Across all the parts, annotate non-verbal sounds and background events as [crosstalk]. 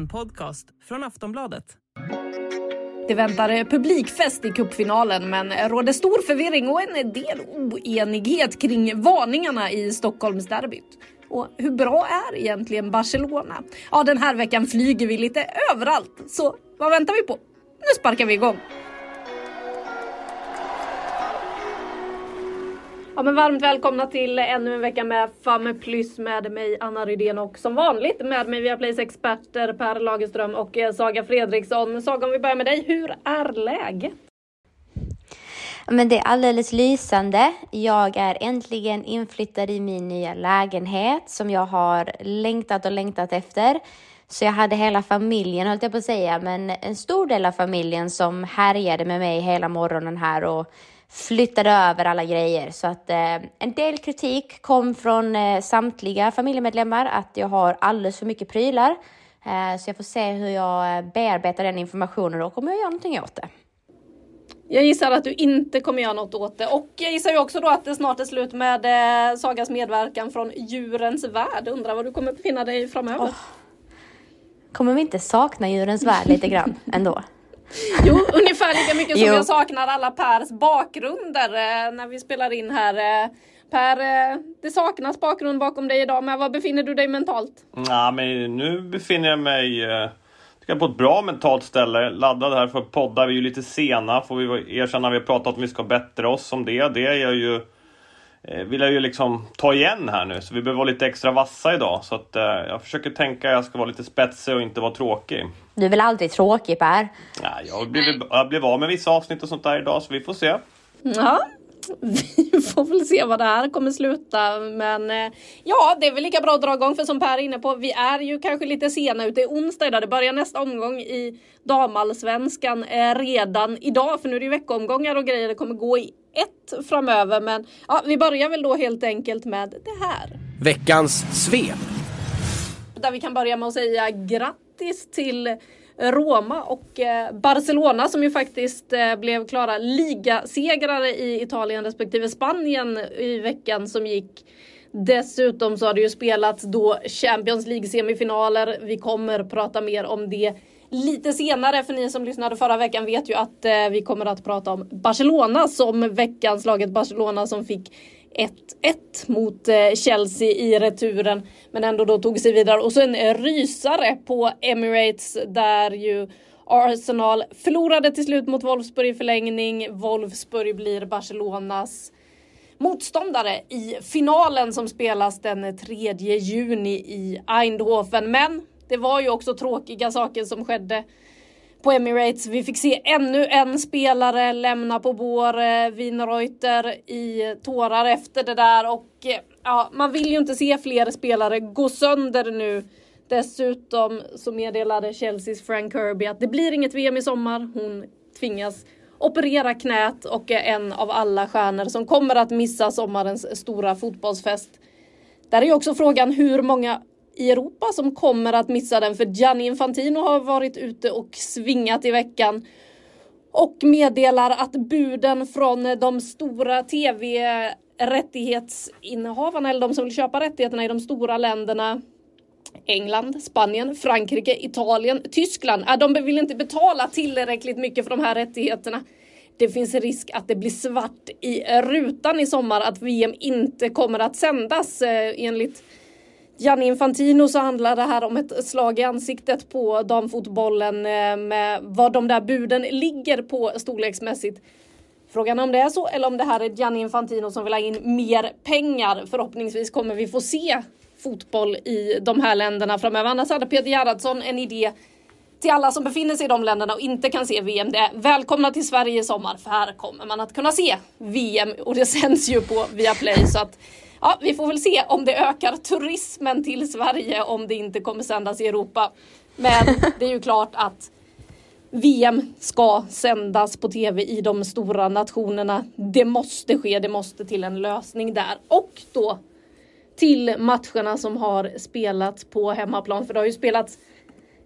En podcast från Aftonbladet. Det väntar publikfest i cupfinalen men råder stor förvirring och en del oenighet kring varningarna i Stockholmsderbyt. Och hur bra är egentligen Barcelona? Ja, den här veckan flyger vi lite överallt, så vad väntar vi på? Nu sparkar vi igång! Ja, men varmt välkomna till ännu en vecka med Femme Plus med mig Anna Rydén och som vanligt med mig via Plays experter Per Lagerström och eh, Saga Fredriksson. Saga, om vi börjar med dig, hur är läget? Men det är alldeles lysande. Jag är äntligen inflyttad i min nya lägenhet som jag har längtat och längtat efter. Så jag hade hela familjen, höll jag på att säga, men en stor del av familjen som härjade med mig hela morgonen här och flyttade över alla grejer. Så att eh, en del kritik kom från eh, samtliga familjemedlemmar att jag har alldeles för mycket prylar. Eh, så jag får se hur jag eh, bearbetar den informationen och kommer jag göra någonting åt det. Jag gissar att du inte kommer göra något åt det och jag gissar ju också då att det snart är slut med eh, Sagas medverkan från Djurens Värld. Undrar var du kommer befinna dig framöver? Oh. Kommer vi inte sakna Djurens Värld lite grann ändå? Jo, ungefär lika mycket som jo. jag saknar alla Pers bakgrunder eh, när vi spelar in här. Eh, per, eh, det saknas bakgrund bakom dig idag, men var befinner du dig mentalt? Ja, men nu befinner jag mig eh, jag på ett bra mentalt ställe. Laddad här för att podda. Vi är ju lite sena, får vi erkänna. Vi har pratat om att vi ska bättra oss om det. Det är jag ju vill jag ju liksom ta igen här nu, så vi behöver vara lite extra vassa idag. Så att, eh, jag försöker tänka att jag ska vara lite spetsig och inte vara tråkig. Du är väl alltid tråkig Per? Ja, jag blev, jag blev av med vissa avsnitt och sånt där idag, så vi får se. Ja, vi får väl se vad det här kommer sluta. Men eh, ja, det är väl lika bra att dra igång för som Per är inne på, vi är ju kanske lite sena ute. Det är onsdag idag, det börjar nästa omgång i damallsvenskan eh, redan idag. För nu är det ju veckoomgångar och grejer, det kommer gå i ett framöver. Men ja, vi börjar väl då helt enkelt med det här. Veckans svep. Där vi kan börja med att säga grattis till Roma och eh, Barcelona som ju faktiskt eh, blev klara ligasegrare i Italien respektive Spanien i veckan som gick. Dessutom så har det ju spelats då Champions League semifinaler. Vi kommer prata mer om det lite senare. För ni som lyssnade förra veckan vet ju att eh, vi kommer att prata om Barcelona som veckans laget Barcelona som fick 1-1 mot eh, Chelsea i returen. Men ändå då tog sig vidare. Och så en eh, rysare på Emirates där ju Arsenal förlorade till slut mot Wolfsburg i förlängning. Wolfsburg blir Barcelonas motståndare i finalen som spelas den 3 juni i Eindhoven. Men det var ju också tråkiga saker som skedde på Emirates. Vi fick se ännu en spelare lämna på vår eh, Wienerreuter i tårar efter det där och eh, ja, man vill ju inte se fler spelare gå sönder nu. Dessutom så meddelade Chelseas Frank Kirby att det blir inget VM i sommar. Hon tvingas operera knät och är en av alla stjärnor som kommer att missa sommarens stora fotbollsfest. Där är ju också frågan hur många i Europa som kommer att missa den för Gianni Infantino har varit ute och svingat i veckan och meddelar att buden från de stora tv rättighetsinnehavarna eller de som vill köpa rättigheterna i de stora länderna England, Spanien, Frankrike, Italien, Tyskland. De vill inte betala tillräckligt mycket för de här rättigheterna. Det finns risk att det blir svart i rutan i sommar, att VM inte kommer att sändas eh, enligt Gianni Infantino så handlar det här om ett slag i ansiktet på damfotbollen eh, med vad de där buden ligger på storleksmässigt. Frågan är om det är så eller om det här är Gianni Infantino som vill ha in mer pengar. Förhoppningsvis kommer vi få se fotboll i de här länderna framöver. Annars hade Peter Gerhardsson en idé till alla som befinner sig i de länderna och inte kan se VM. Det är välkomna till Sverige i sommar för här kommer man att kunna se VM och det sänds ju på Viaplay så att ja, vi får väl se om det ökar turismen till Sverige om det inte kommer sändas i Europa. Men [laughs] det är ju klart att VM ska sändas på tv i de stora nationerna. Det måste ske, det måste till en lösning där. Och då till matcherna som har spelats på hemmaplan. För det har ju spelats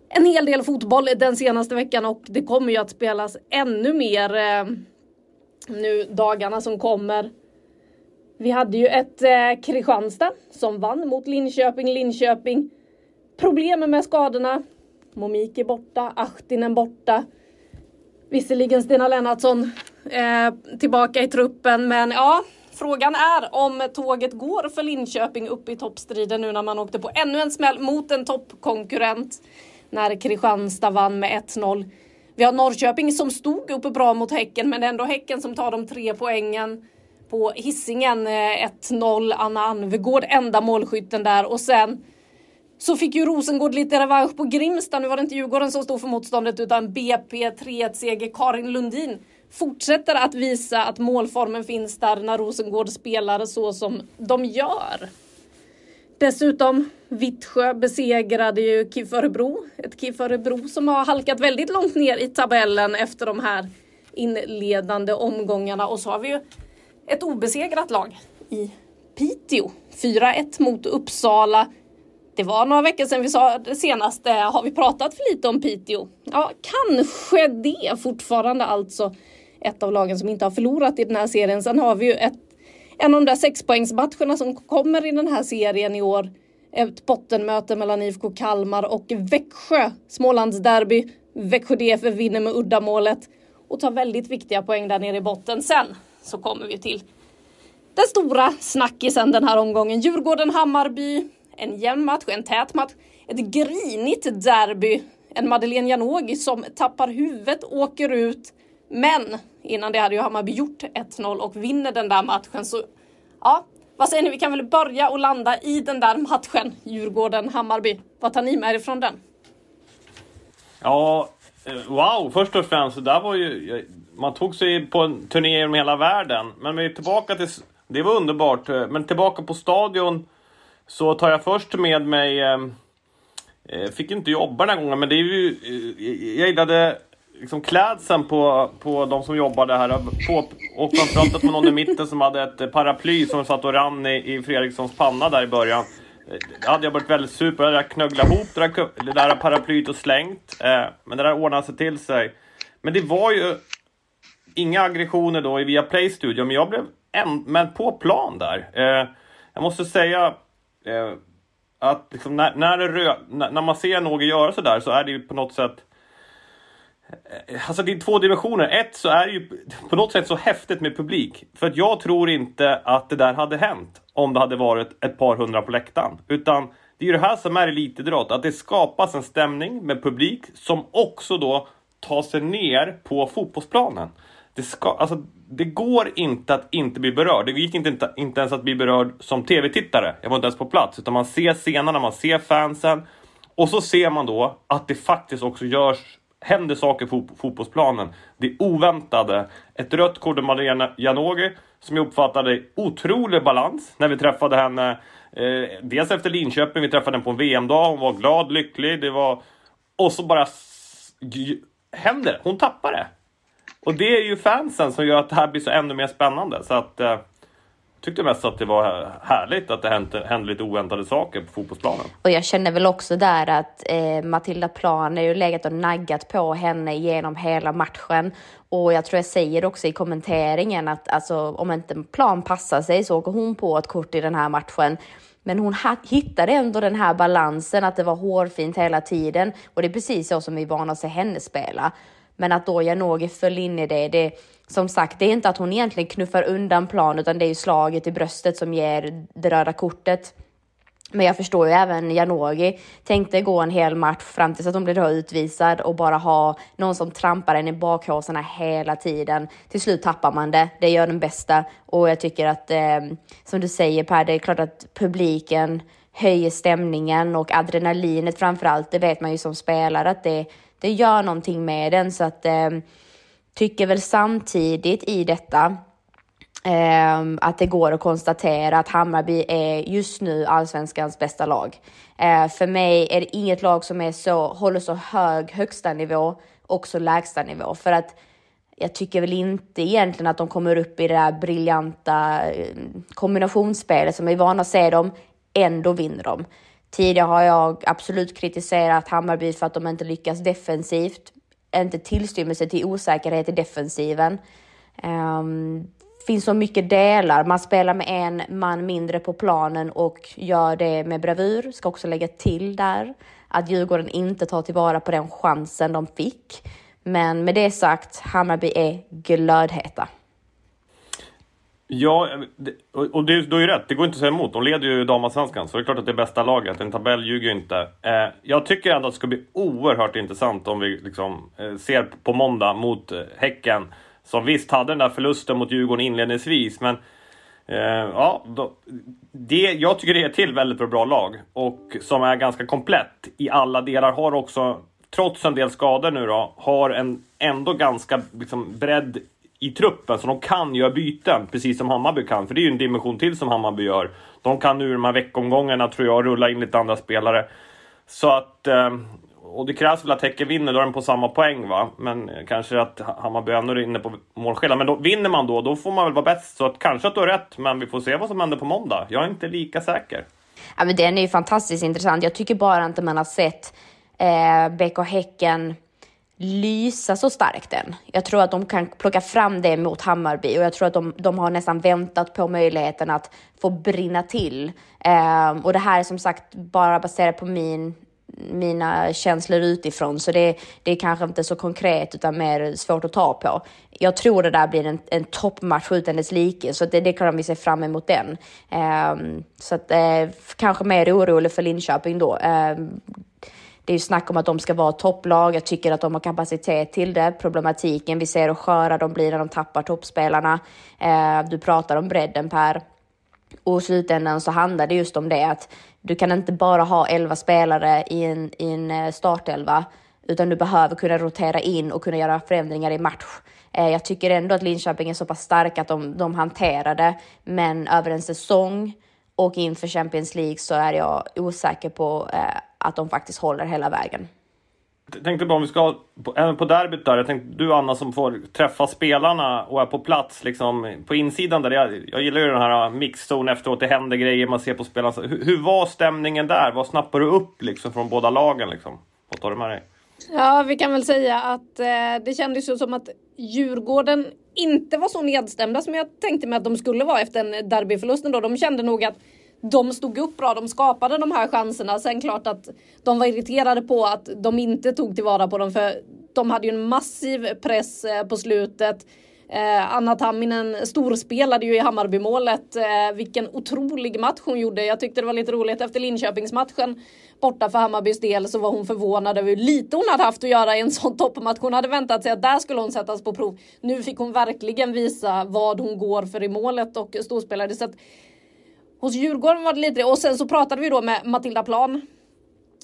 en hel del fotboll den senaste veckan och det kommer ju att spelas ännu mer eh, nu dagarna som kommer. Vi hade ju ett eh, Kristianstad som vann mot Linköping. Linköping problem med skadorna. Momik är borta, Ahtinen borta. Visserligen Stina Lennartsson eh, tillbaka i truppen, men ja, frågan är om tåget går för Linköping upp i toppstriden nu när man åkte på ännu en smäll mot en toppkonkurrent när Kristianstad vann med 1-0. Vi har Norrköping som stod uppe bra mot Häcken, men det är ändå Häcken som tar de tre poängen på Hisingen 1-0. Eh, Anna Anvegård enda målskytten där och sen så fick ju Rosengård lite revansch på Grimsta. Nu var det inte Djurgården som stod för motståndet utan BP 3-1-seger. Karin Lundin fortsätter att visa att målformen finns där när Rosengård spelar så som de gör. Dessutom Vittsjö besegrade ju KIF Örebro. Ett KIF Örebro som har halkat väldigt långt ner i tabellen efter de här inledande omgångarna. Och så har vi ju ett obesegrat lag i Piteå. 4-1 mot Uppsala. Det var några veckor sedan vi sa det senaste. Har vi pratat för lite om Piteå? Ja, kanske det fortfarande alltså. Ett av lagen som inte har förlorat i den här serien. Sen har vi ju ett, en av de där sexpoängsmatcherna som kommer i den här serien i år. Ett bottenmöte mellan IFK Kalmar och Växjö. Smålandsderby. Växjö DF vinner med uddamålet och tar väldigt viktiga poäng där nere i botten. Sen så kommer vi till den stora snackisen den här omgången. Djurgården-Hammarby en jämn match, en tät match, ett grinigt derby. En Madeleine Janogy som tappar huvudet, åker ut. Men innan det hade ju Hammarby gjort 1-0 och vinner den där matchen. Så ja, vad säger ni? Vi kan väl börja och landa i den där matchen, Djurgården-Hammarby. Vad tar ni med er från den? Ja, eh, wow! Först och främst, det där var ju... Man tog sig på en turné genom hela världen. Men vi är tillbaka till... Det var underbart. Eh, men tillbaka på stadion så tar jag först med mig, eh, eh, fick inte jobba den här gången, men det är ju, eh, jag gillade liksom klädseln på, på de som jobbade här. På, och framförallt med någon i mitten som hade ett paraply som satt och rann i, i Fredrikssons panna där i början. Eh, det hade jag varit väldigt super. Jag hade knögglat ihop det där, det där paraplyet och slängt. Eh, men det där ordnade sig till sig. Men det var ju inga aggressioner då i Viaplay Studio, men jag blev en, men på plan där. Eh, jag måste säga, eh, att liksom när, när, rö, när, när, man ser någon göra sådär så är det ju på något sätt eh, Alltså det är två dimensioner. Ett så är det ju på något sätt så häftigt med publik. För att jag tror inte att det där hade hänt om det hade varit ett par hundra på läktaren. Utan det är ju det här som är elitidrott. Att det skapas en stämning med publik som också då tar sig ner på fotbollsplanen det, ska, alltså, det går inte att inte bli berörd. Det gick inte, inte ens att bli berörd som tv-tittare. Jag var inte ens på plats. Utan man ser scenerna, man ser fansen. Och så ser man då att det faktiskt också görs, händer saker på fotbollsplanen. Det oväntade. Ett rött kort av Malena Janogy som jag uppfattade otrolig balans när vi träffade henne. Eh, dels efter Linköping, vi träffade henne på en VM-dag. Hon var glad, lycklig. Det var... Och så bara händer det. Hon tappar det. Och det är ju fansen som gör att det här blir så ännu mer spännande. Så att, eh, tyckte mest att det var härligt att det hände, hände lite oväntade saker på fotbollsplanen. Och jag känner väl också där att eh, Matilda Plan är ju legat och naggat på henne genom hela matchen. Och jag tror jag säger också i kommenteringen att alltså, om inte Plan passar sig så åker hon på ett kort i den här matchen. Men hon hittade ändå den här balansen, att det var hårfint hela tiden. Och det är precis så som vi är vana att se henne spela. Men att då Janogy föll in i det, det som sagt, det är inte att hon egentligen knuffar undan plan, utan det är ju slaget i bröstet som ger det röda kortet. Men jag förstår ju även Janogy tänkte gå en hel match fram tills att hon blev utvisad och bara ha någon som trampar en i bakhåsarna hela tiden. Till slut tappar man det. Det gör den bästa och jag tycker att eh, som du säger Per, det är klart att publiken höjer stämningen och adrenalinet framför allt. Det vet man ju som spelare att det det gör någonting med den så att eh, tycker väl samtidigt i detta eh, att det går att konstatera att Hammarby är just nu allsvenskans bästa lag. Eh, för mig är det inget lag som är så, håller så hög högsta nivå och så lägsta nivå för att jag tycker väl inte egentligen att de kommer upp i det där briljanta eh, kombinationsspelet som vi är vana att se dem. Ändå vinner de. Tidigare har jag absolut kritiserat Hammarby för att de inte lyckas defensivt. Inte tillstymmelse till osäkerhet i defensiven. Um, finns så mycket delar. Man spelar med en man mindre på planen och gör det med bravur. Ska också lägga till där att Djurgården inte tar tillvara på den chansen de fick. Men med det sagt, Hammarby är glödheta. Ja, och du, du har ju rätt. Det går inte att säga emot. De leder ju damallsvenskan, så det är klart att det är bästa laget. En tabell ljuger ju inte. Eh, jag tycker ändå att det ska bli oerhört intressant om vi liksom, eh, ser på måndag mot eh, Häcken. Som visst hade den där förlusten mot Djurgården inledningsvis, men eh, ja, då, det, jag tycker det är ett till väldigt bra lag och som är ganska komplett i alla delar. Har också, trots en del skador nu då, har en ändå ganska liksom, bredd i truppen så de kan göra byten precis som Hammarby kan. För det är ju en dimension till som Hammarby gör. De kan nu de här veckomgångarna tror jag rulla in lite andra spelare. Så att... Eh, och det krävs väl att Häcken vinner, då är de på samma poäng va. Men eh, kanske att Hammarby ändå är inne på målskillnad. Men då, vinner man då, då får man väl vara bäst. Så att kanske att du har rätt, men vi får se vad som händer på måndag. Jag är inte lika säker. Ja, men den är ju fantastiskt intressant. Jag tycker bara inte man har sett eh, BK Häcken lysa så starkt än. Jag tror att de kan plocka fram det mot Hammarby och jag tror att de, de har nästan väntat på möjligheten att få brinna till. Eh, och det här är som sagt bara baserat på min mina känslor utifrån, så det, det är kanske inte så konkret utan mer svårt att ta på. Jag tror det där blir en, en toppmatch utan dess like, så det, det kan vi se fram emot den. Um, så att, uh, kanske mer orolig för Linköping då. Ehm, det är ju snack om att de ska vara topplag. Jag tycker att de har kapacitet till det. Problematiken vi ser hur sköra de blir när de tappar toppspelarna. Eh, du pratar om bredden Per. Och i slutändan så handlar det just om det att du kan inte bara ha elva spelare i en, i en eh, startelva, utan du behöver kunna rotera in och kunna göra förändringar i match. Eh, jag tycker ändå att Linköping är så pass starka att de, de hanterar det, men över en säsong och inför Champions League så är jag osäker på eh, att de faktiskt håller hela vägen. Jag tänkte bara om vi ska, även på derbyt där, jag tänkte du Anna som får träffa spelarna och är på plats liksom på insidan där. Jag, jag gillar ju den här mixzon efteråt, det händer grejer, man ser på spelarna. Hur, hur var stämningen där? Vad snappar du upp liksom från båda lagen liksom? Vad tar du med dig? Ja, vi kan väl säga att eh, det kändes ju som att Djurgården inte var så nedstämda som jag tänkte mig att de skulle vara efter en derbyförlusten då. De kände nog att de stod upp bra, de skapade de här chanserna. Sen klart att de var irriterade på att de inte tog tillvara på dem för de hade ju en massiv press eh, på slutet. Eh, Anna Tamminen storspelade ju i Hammarbymålet. Eh, vilken otrolig match hon gjorde. Jag tyckte det var lite roligt efter Linköpingsmatchen borta för Hammarbys del så var hon förvånad över hur lite hon hade haft att göra i en sån toppmatch. Hon hade väntat sig att där skulle hon sättas på prov. Nu fick hon verkligen visa vad hon går för i målet och storspelade. Så att Hos Djurgården var det lite och sen så pratade vi då med Matilda Plan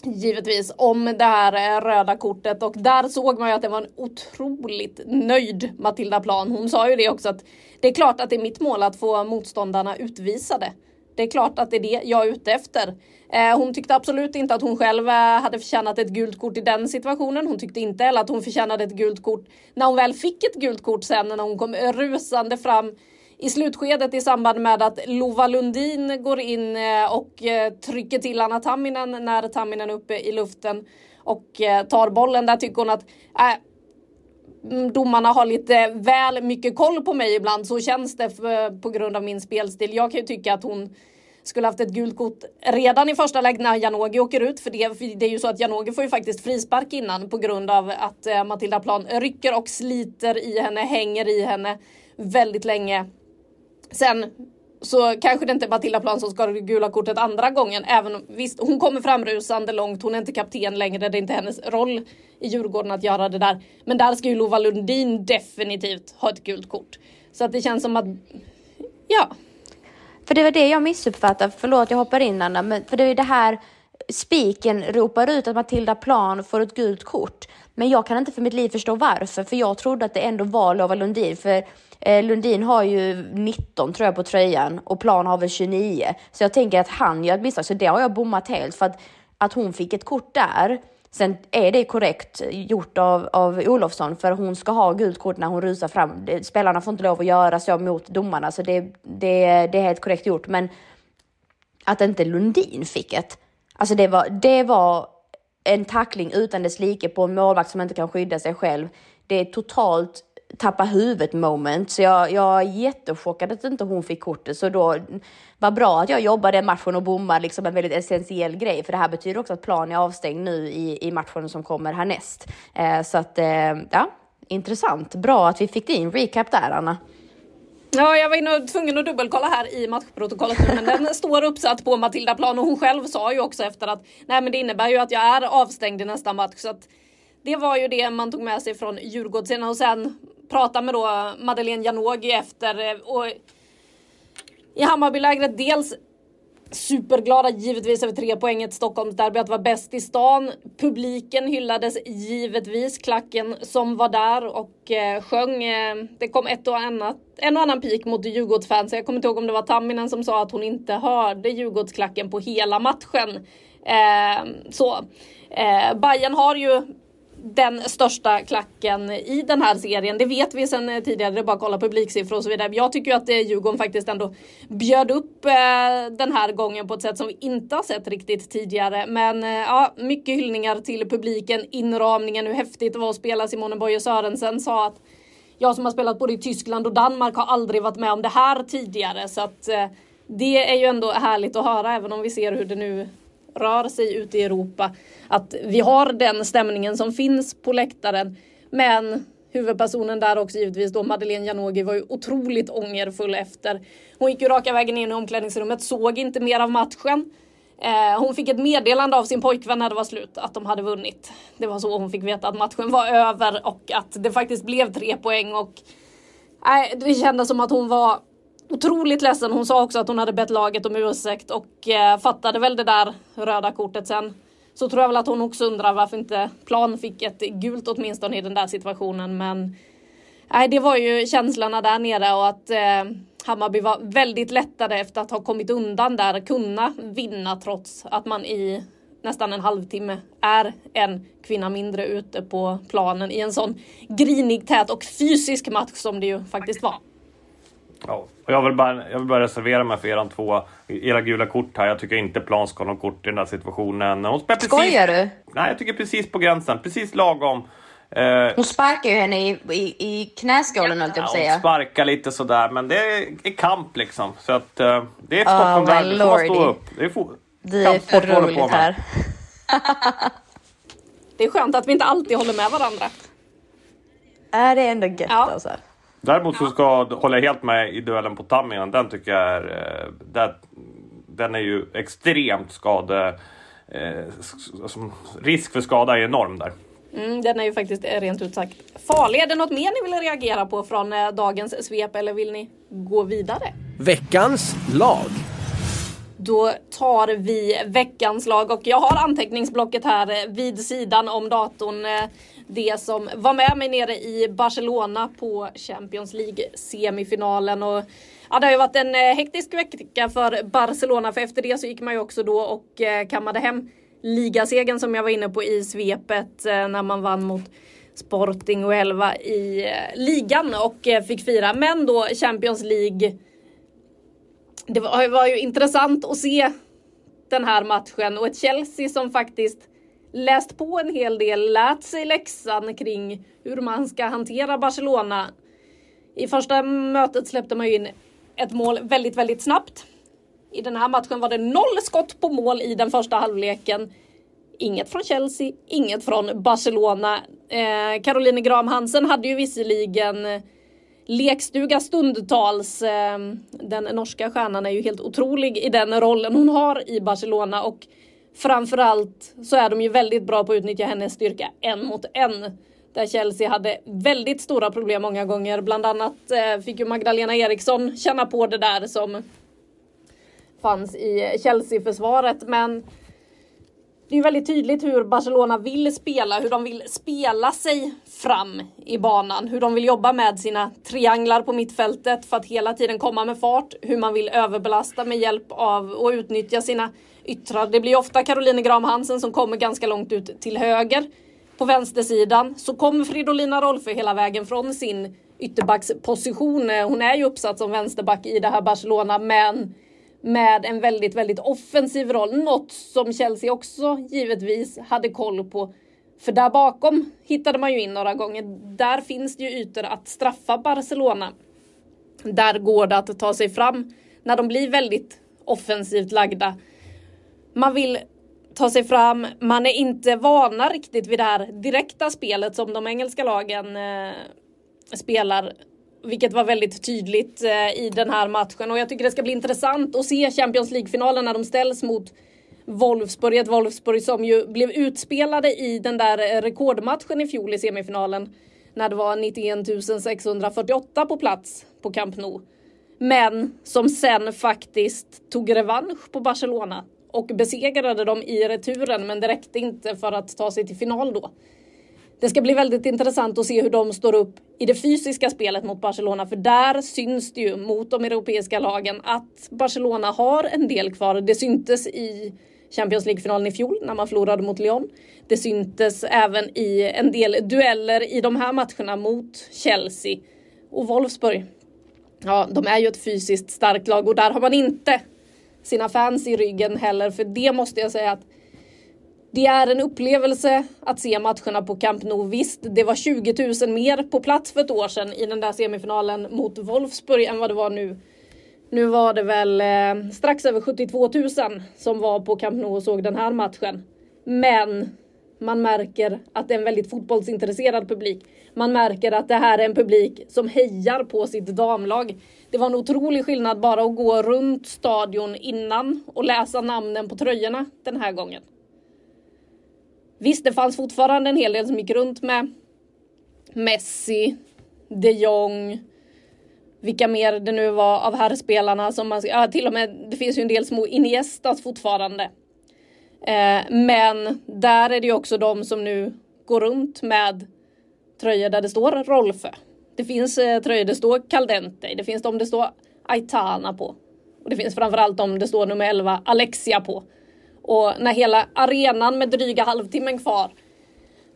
givetvis om det här eh, röda kortet och där såg man ju att det var en otroligt nöjd Matilda Plan. Hon sa ju det också att det är klart att det är mitt mål att få motståndarna utvisade. Det är klart att det är det jag är ute efter. Eh, hon tyckte absolut inte att hon själv eh, hade förtjänat ett gult kort i den situationen. Hon tyckte inte heller att hon förtjänade ett gult kort när hon väl fick ett gult kort sen när hon kom rusande fram i slutskedet i samband med att Lova Lundin går in eh, och eh, trycker till Anna Tamminen när Tamminen är uppe i luften och eh, tar bollen. Där tycker hon att äh, domarna har lite väl mycket koll på mig ibland. Så känns det för, på grund av min spelstil. Jag kan ju tycka att hon skulle haft ett gult kort redan i första läget när Janogy åker ut. För det, för det är ju så att Janogy får ju faktiskt frispark innan på grund av att Matilda Plan rycker och sliter i henne, hänger i henne väldigt länge. Sen så kanske det inte är Matilda Plan som ska ha det gula kortet andra gången. Även visst, hon kommer framrusande långt. Hon är inte kapten längre. Det är inte hennes roll i Djurgården att göra det där. Men där ska ju Lova Lundin definitivt ha ett gult kort. Så att det känns som att, ja. För det var det jag missuppfattade. Förlåt, jag hoppar in Anna. Men för det är det här spiken ropar ut att Matilda Plan får ett gult kort. Men jag kan inte för mitt liv förstå varför, för jag trodde att det ändå var Lova Lundin. För eh, Lundin har ju 19 tror jag på tröjan och Plan har väl 29. Så jag tänker att han gör ett misstag, så det har jag bommat helt. För att, att hon fick ett kort där, Sen är det korrekt gjort av, av Olofsson för hon ska ha gult kort när hon rusar fram. Spelarna får inte lov att göra så mot domarna så det, det, det är helt korrekt gjort. Men att inte Lundin fick ett, alltså det var, det var en tackling utan dess like på en målvakt som inte kan skydda sig själv. Det är totalt tappa huvudet moment. Så jag, jag är jättechockad att inte hon fick kortet. Så då var bra att jag jobbade matchen och bommade liksom en väldigt essentiell grej. För det här betyder också att planen är avstängd nu i, i matchen som kommer härnäst. Eh, så att, eh, ja, intressant. Bra att vi fick din recap där, Anna. Ja, jag var inne tvungen att dubbelkolla här i matchprotokollet nu, men den står uppsatt på Matilda Plan och hon själv sa ju också efter att nej, men det innebär ju att jag är avstängd i nästa match. Så att det var ju det man tog med sig från Djurgården och sen prata med då Madeleine Janogy efter eh, och i Hammarbylägret dels superglada givetvis över tre poänget Stockholmsderby att vara bäst i stan. Publiken hyllades givetvis, klacken som var där och eh, sjöng. Eh, det kom ett och annat, en och annan pik mot Djurgårdsfans. Jag kommer inte ihåg om det var Tamminen som sa att hon inte hörde Djurgårdsklacken på hela matchen. Eh, så. Eh, Bayern har ju den största klacken i den här serien. Det vet vi sedan tidigare, det är bara att kolla publiksiffror och så vidare. Jag tycker att eh, Djurgården faktiskt ändå bjöd upp eh, den här gången på ett sätt som vi inte har sett riktigt tidigare. Men eh, ja, mycket hyllningar till publiken, inramningen, hur häftigt det var att spela. Simone Boye Sörensen sa att jag som har spelat både i Tyskland och Danmark har aldrig varit med om det här tidigare. Så att det är ju ändå härligt att höra även om vi ser hur det nu rör sig ute i Europa. Att vi har den stämningen som finns på läktaren. Men huvudpersonen där också givetvis då Madeleine Janogy var ju otroligt ångerfull efter. Hon gick ju raka vägen in i omklädningsrummet, såg inte mer av matchen. Eh, hon fick ett meddelande av sin pojkvän när det var slut att de hade vunnit. Det var så hon fick veta att matchen var över och att det faktiskt blev tre poäng och eh, det kändes som att hon var otroligt ledsen. Hon sa också att hon hade bett laget om ursäkt och eh, fattade väl det där röda kortet sen. Så tror jag väl att hon också undrar varför inte Plan fick ett gult åtminstone i den där situationen. Men nej, det var ju känslorna där nere och att eh, Hammarby var väldigt lättade efter att ha kommit undan där, kunna vinna trots att man i nästan en halvtimme är en kvinna mindre ute på planen i en sån grinig, tät och fysisk match som det ju faktiskt var. Ja, och jag, vill bara, jag vill bara reservera mig för eran två, era gula kort här. Jag tycker inte Plan ska ha något kort i den här situationen. Hon spelar precis, Skojar du? Nej, jag tycker precis på gränsen. Precis lagom. Eh, hon sparkar ju henne i, i, i knäskålen höll jag på säga. Hon sparkar lite sådär, men det är, kamp liksom. Så att uh, det är ett Stockholm oh, där, får man stå upp. Det är, for, det är för roligt här. [laughs] det är skönt att vi inte alltid håller med varandra. Är det är ändå gött ja. alltså. Däremot så ska, håller jag helt med i duellen på Tamminen. Den tycker jag är... Eh, där, den är ju extremt skade... Eh, alltså, risk för skada är enorm där. Mm, den är ju faktiskt rent ut sagt farlig. Är det något mer ni vill reagera på från eh, dagens svep eller vill ni gå vidare? Veckans lag. Då tar vi veckans lag och jag har anteckningsblocket här vid sidan om datorn det som var med mig nere i Barcelona på Champions League semifinalen. Och, ja, det har ju varit en eh, hektisk vecka för Barcelona för efter det så gick man ju också då och eh, kammade hem ligasegen som jag var inne på i svepet eh, när man vann mot Sporting och 11 i ligan och fick fira. Men då Champions League. Det var ju intressant att se den här matchen och ett Chelsea som faktiskt läst på en hel del, lärt sig läxan kring hur man ska hantera Barcelona. I första mötet släppte man ju in ett mål väldigt, väldigt snabbt. I den här matchen var det noll skott på mål i den första halvleken. Inget från Chelsea, inget från Barcelona. Eh, Caroline Graham Hansen hade ju visserligen lekstuga stundtals. Eh, den norska stjärnan är ju helt otrolig i den rollen hon har i Barcelona och Framförallt så är de ju väldigt bra på att utnyttja hennes styrka en mot en. Där Chelsea hade väldigt stora problem många gånger. Bland annat eh, fick ju Magdalena Eriksson känna på det där som fanns i Chelsea-försvaret. Men det är väldigt tydligt hur Barcelona vill spela, hur de vill spela sig fram i banan, hur de vill jobba med sina trianglar på mittfältet för att hela tiden komma med fart, hur man vill överbelasta med hjälp av och utnyttja sina yttrar. Det blir ofta Caroline Graham Hansen som kommer ganska långt ut till höger. På vänstersidan så kommer Fridolina Rolfö hela vägen från sin ytterbacksposition. Eh, hon är ju uppsatt som vänsterback i det här Barcelona men med en väldigt, väldigt offensiv roll. Något som Chelsea också givetvis hade koll på. För där bakom hittade man ju in några gånger. Där finns det ju ytor att straffa Barcelona. Där går det att ta sig fram när de blir väldigt offensivt lagda. Man vill ta sig fram, man är inte vana riktigt vid det här direkta spelet som de engelska lagen eh, spelar vilket var väldigt tydligt eh, i den här matchen och jag tycker det ska bli intressant att se Champions League-finalen när de ställs mot Wolfsburg, ett Wolfsburg som ju blev utspelade i den där eh, rekordmatchen i fjol i semifinalen. När det var 91 648 på plats på Camp Nou. Men som sen faktiskt tog revansch på Barcelona och besegrade dem i returen men det räckte inte för att ta sig till final då. Det ska bli väldigt intressant att se hur de står upp i det fysiska spelet mot Barcelona, för där syns det ju mot de europeiska lagen att Barcelona har en del kvar. Det syntes i Champions League-finalen i fjol när man förlorade mot Lyon. Det syntes även i en del dueller i de här matcherna mot Chelsea och Wolfsburg. Ja, de är ju ett fysiskt starkt lag och där har man inte sina fans i ryggen heller, för det måste jag säga att det är en upplevelse att se matcherna på Camp Nou. Visst, det var 20 000 mer på plats för ett år sedan i den där semifinalen mot Wolfsburg än vad det var nu. Nu var det väl eh, strax över 72 000 som var på Camp Nou och såg den här matchen. Men man märker att det är en väldigt fotbollsintresserad publik. Man märker att det här är en publik som hejar på sitt damlag. Det var en otrolig skillnad bara att gå runt stadion innan och läsa namnen på tröjorna den här gången. Visst, det fanns fortfarande en hel del som gick runt med Messi, de Jong, vilka mer det nu var av herrspelarna som man, ja, till och med, det finns ju en del små Iniestas fortfarande. Eh, men där är det ju också de som nu går runt med tröjor där det står Rolfö. Det finns eh, tröjor där det står Caldente, det finns de det står Aitana på. Och det finns framförallt de det står nummer 11 Alexia på. Och när hela arenan med dryga halvtimmen kvar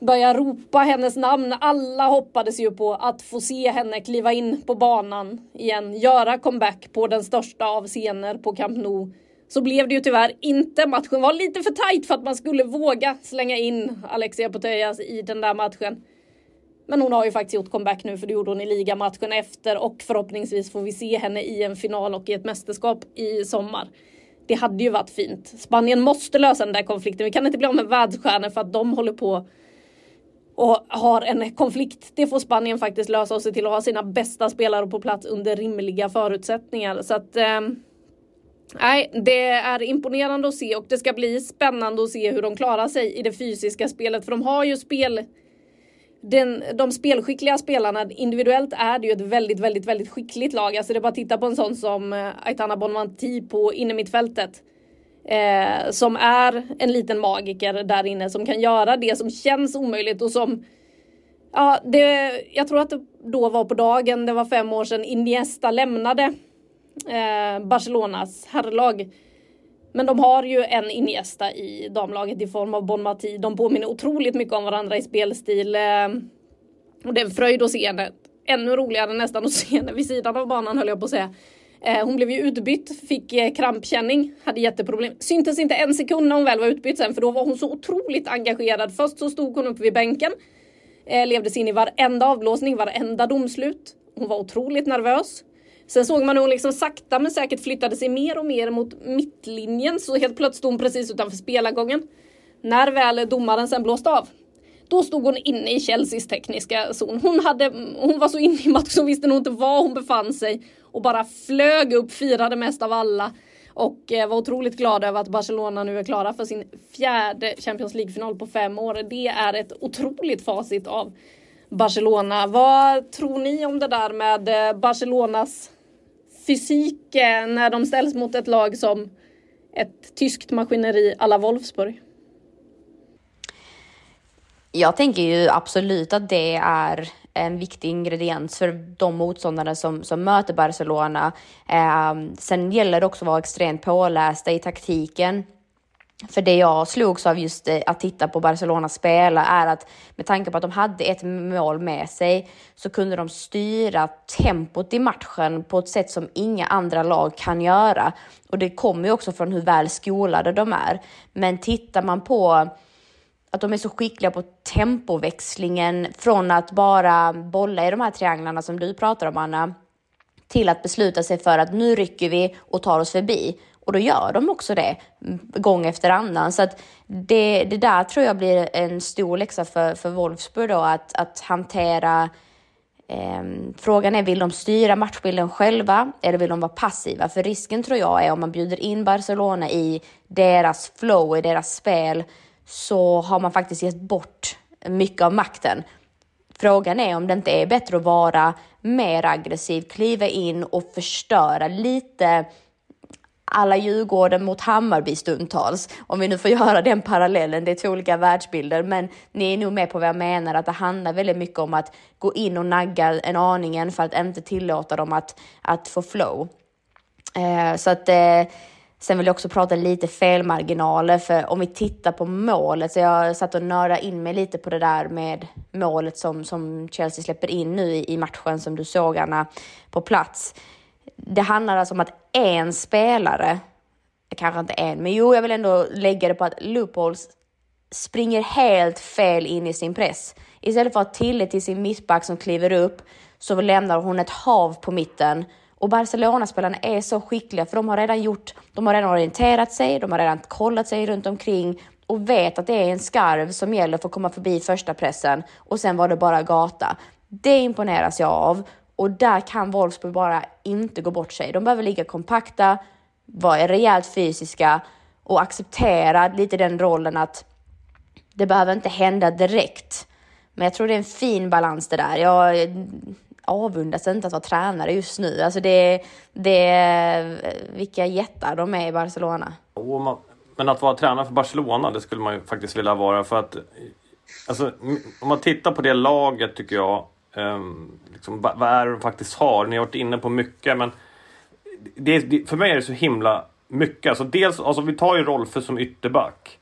börjar ropa hennes namn. Alla hoppades ju på att få se henne kliva in på banan igen, göra comeback på den största av scener på Camp Nou. Så blev det ju tyvärr inte. Matchen var lite för tajt för att man skulle våga slänga in Alexia Putellas i den där matchen. Men hon har ju faktiskt gjort comeback nu för det gjorde hon i ligamatchen efter och förhoppningsvis får vi se henne i en final och i ett mästerskap i sommar det hade ju varit fint. Spanien måste lösa den där konflikten. Vi kan inte bli av med världsstjärnor för att de håller på och har en konflikt. Det får Spanien faktiskt lösa och se till att ha sina bästa spelare på plats under rimliga förutsättningar. Så att eh, Nej, det är imponerande att se och det ska bli spännande att se hur de klarar sig i det fysiska spelet. För de har ju spel den, de spelskickliga spelarna, individuellt är det ju ett väldigt, väldigt, väldigt skickligt lag. Alltså det är bara att titta på en sån som eh, Aitana Bonmanti på innermittfältet. Eh, som är en liten magiker där inne som kan göra det som känns omöjligt och som Ja, det, jag tror att det då var på dagen, det var fem år sedan Iniesta lämnade eh, Barcelonas herrlag. Men de har ju en Iniesta i damlaget i form av Bon Mati. De påminner otroligt mycket om varandra i spelstil. Eh, och det är en fröjd att se henne. Ännu roligare nästan att [laughs] se henne vid sidan av banan höll jag på att säga. Eh, hon blev ju utbytt, fick eh, krampkänning, hade jätteproblem. Syntes inte en sekund när hon väl var utbytt sen för då var hon så otroligt engagerad. Först så stod hon upp vid bänken, levde sig in i varenda avblåsning, varenda domslut. Hon var otroligt nervös. Sen såg man hur hon liksom sakta men säkert flyttade sig mer och mer mot mittlinjen så helt plötsligt stod hon precis utanför spelargången. När väl domaren sen blåste av då stod hon inne i Chelseas tekniska zon. Hon, hade, hon var så inne i matchen så visste nog inte var hon befann sig och bara flög upp, firade mest av alla och eh, var otroligt glad över att Barcelona nu är klara för sin fjärde Champions League-final på fem år. Det är ett otroligt facit av Barcelona. Vad tror ni om det där med eh, Barcelonas fysik när de ställs mot ett lag som ett tyskt maskineri alla Wolfsburg? Jag tänker ju absolut att det är en viktig ingrediens för de motståndare som, som möter Barcelona. Eh, sen gäller det också att vara extremt pålästa i taktiken för det jag slogs av just eh, att titta på Barcelona spela är att med tanke på att de hade ett mål med sig så kunde de styra tempot i matchen på ett sätt som inga andra lag kan göra. Och det kommer ju också från hur väl skolade de är. Men tittar man på att de är så skickliga på tempoväxlingen från att bara bolla i de här trianglarna som du pratar om Anna, till att besluta sig för att nu rycker vi och tar oss förbi. Och då gör de också det gång efter annan. Så att det, det där tror jag blir en stor läxa för, för Wolfsburg då, att, att hantera eh, Frågan är, vill de styra matchbilden själva eller vill de vara passiva? För risken tror jag är om man bjuder in Barcelona i deras flow, i deras spel, så har man faktiskt gett bort mycket av makten. Frågan är om det inte är bättre att vara mer aggressiv, kliva in och förstöra lite alla Djurgården mot Hammarby stundtals. Om vi nu får [laughs] göra den parallellen, det är två olika världsbilder, men ni är nog med på vad jag menar, att det handlar väldigt mycket om att gå in och nagga en aningen för att inte tillåta dem att, att få flow. Eh, så att eh, Sen vill jag också prata lite felmarginaler, för om vi tittar på målet, så jag satt och nördade in mig lite på det där med målet som, som Chelsea släpper in nu i, i matchen som du såg Anna, på plats. Det handlar alltså om att en spelare, kanske inte en, men jo, jag vill ändå lägga det på att Loopholes springer helt fel in i sin press. Istället för att ha tillit till sin mittback som kliver upp så lämnar hon ett hav på mitten och Barcelona-spelarna är så skickliga för de har redan gjort, de har redan orienterat sig, de har redan kollat sig runt omkring och vet att det är en skarv som gäller för att komma förbi första pressen och sen var det bara gata. Det imponeras jag av och där kan Wolfsburg bara inte gå bort sig. De behöver ligga kompakta, vara rejält fysiska och acceptera lite den rollen att det behöver inte hända direkt. Men jag tror det är en fin balans det där. Jag avundas inte att vara tränare just nu. Alltså det, det, vilka jättar de är i Barcelona. Oh, men att vara tränare för Barcelona, det skulle man ju faktiskt vilja vara. För att, alltså, om man tittar på det laget tycker jag, Ehm, liksom, vad, vad är det de faktiskt har? Ni har varit inne på mycket, men det, det, för mig är det så himla mycket. Alltså, dels, alltså, vi tar ju Rolfö som ytterback.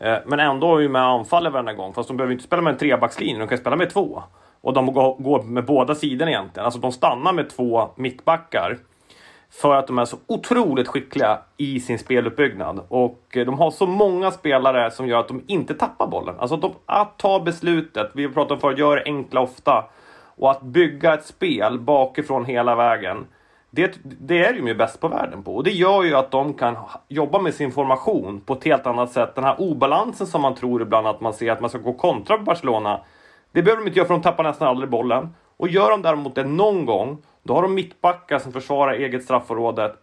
Eh, men ändå är vi med anfaller varenda gång. Fast de behöver inte spela med en trebackslinje, de kan spela med två. Och de går med båda sidorna egentligen. Alltså de stannar med två mittbackar. För att de är så otroligt skickliga i sin speluppbyggnad. Och eh, de har så många spelare som gör att de inte tappar bollen. Alltså de, att ta beslutet, vi pratade pratat om förut, gör det enkla ofta. Och att bygga ett spel bakifrån hela vägen. Det, det är de ju bäst på världen på. Och det gör ju att de kan jobba med sin formation på ett helt annat sätt. Den här obalansen som man tror ibland att man ser att man ska gå kontra på Barcelona det behöver de inte göra för de tappar nästan aldrig bollen. Och gör de däremot det någon gång, då har de mittbackar som försvarar eget straffområde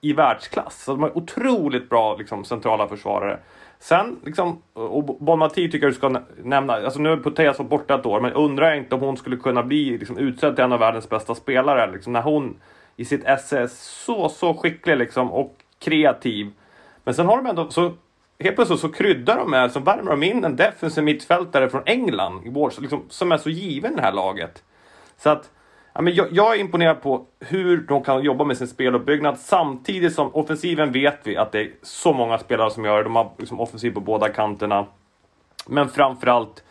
i världsklass. Så de är otroligt bra liksom, centrala försvarare. Sen, liksom, och Bonmati tycker jag du ska nämna, alltså nu är Putellas borta ett år, men undrar jag inte om hon skulle kunna bli liksom, utsedd till en av världens bästa spelare. Liksom, när hon i sitt esse är så, så skicklig liksom, och kreativ. Men sen har de ändå, så helt plötsligt så kryddar de med, så värmer de in en defensiv mittfältare från England liksom, som är så given i det här laget. Så att ja, men jag, jag, är imponerad på hur de kan jobba med sin speluppbyggnad samtidigt som offensiven vet vi att det är så många spelare som gör det. De har liksom offensiv på båda kanterna. Men framförallt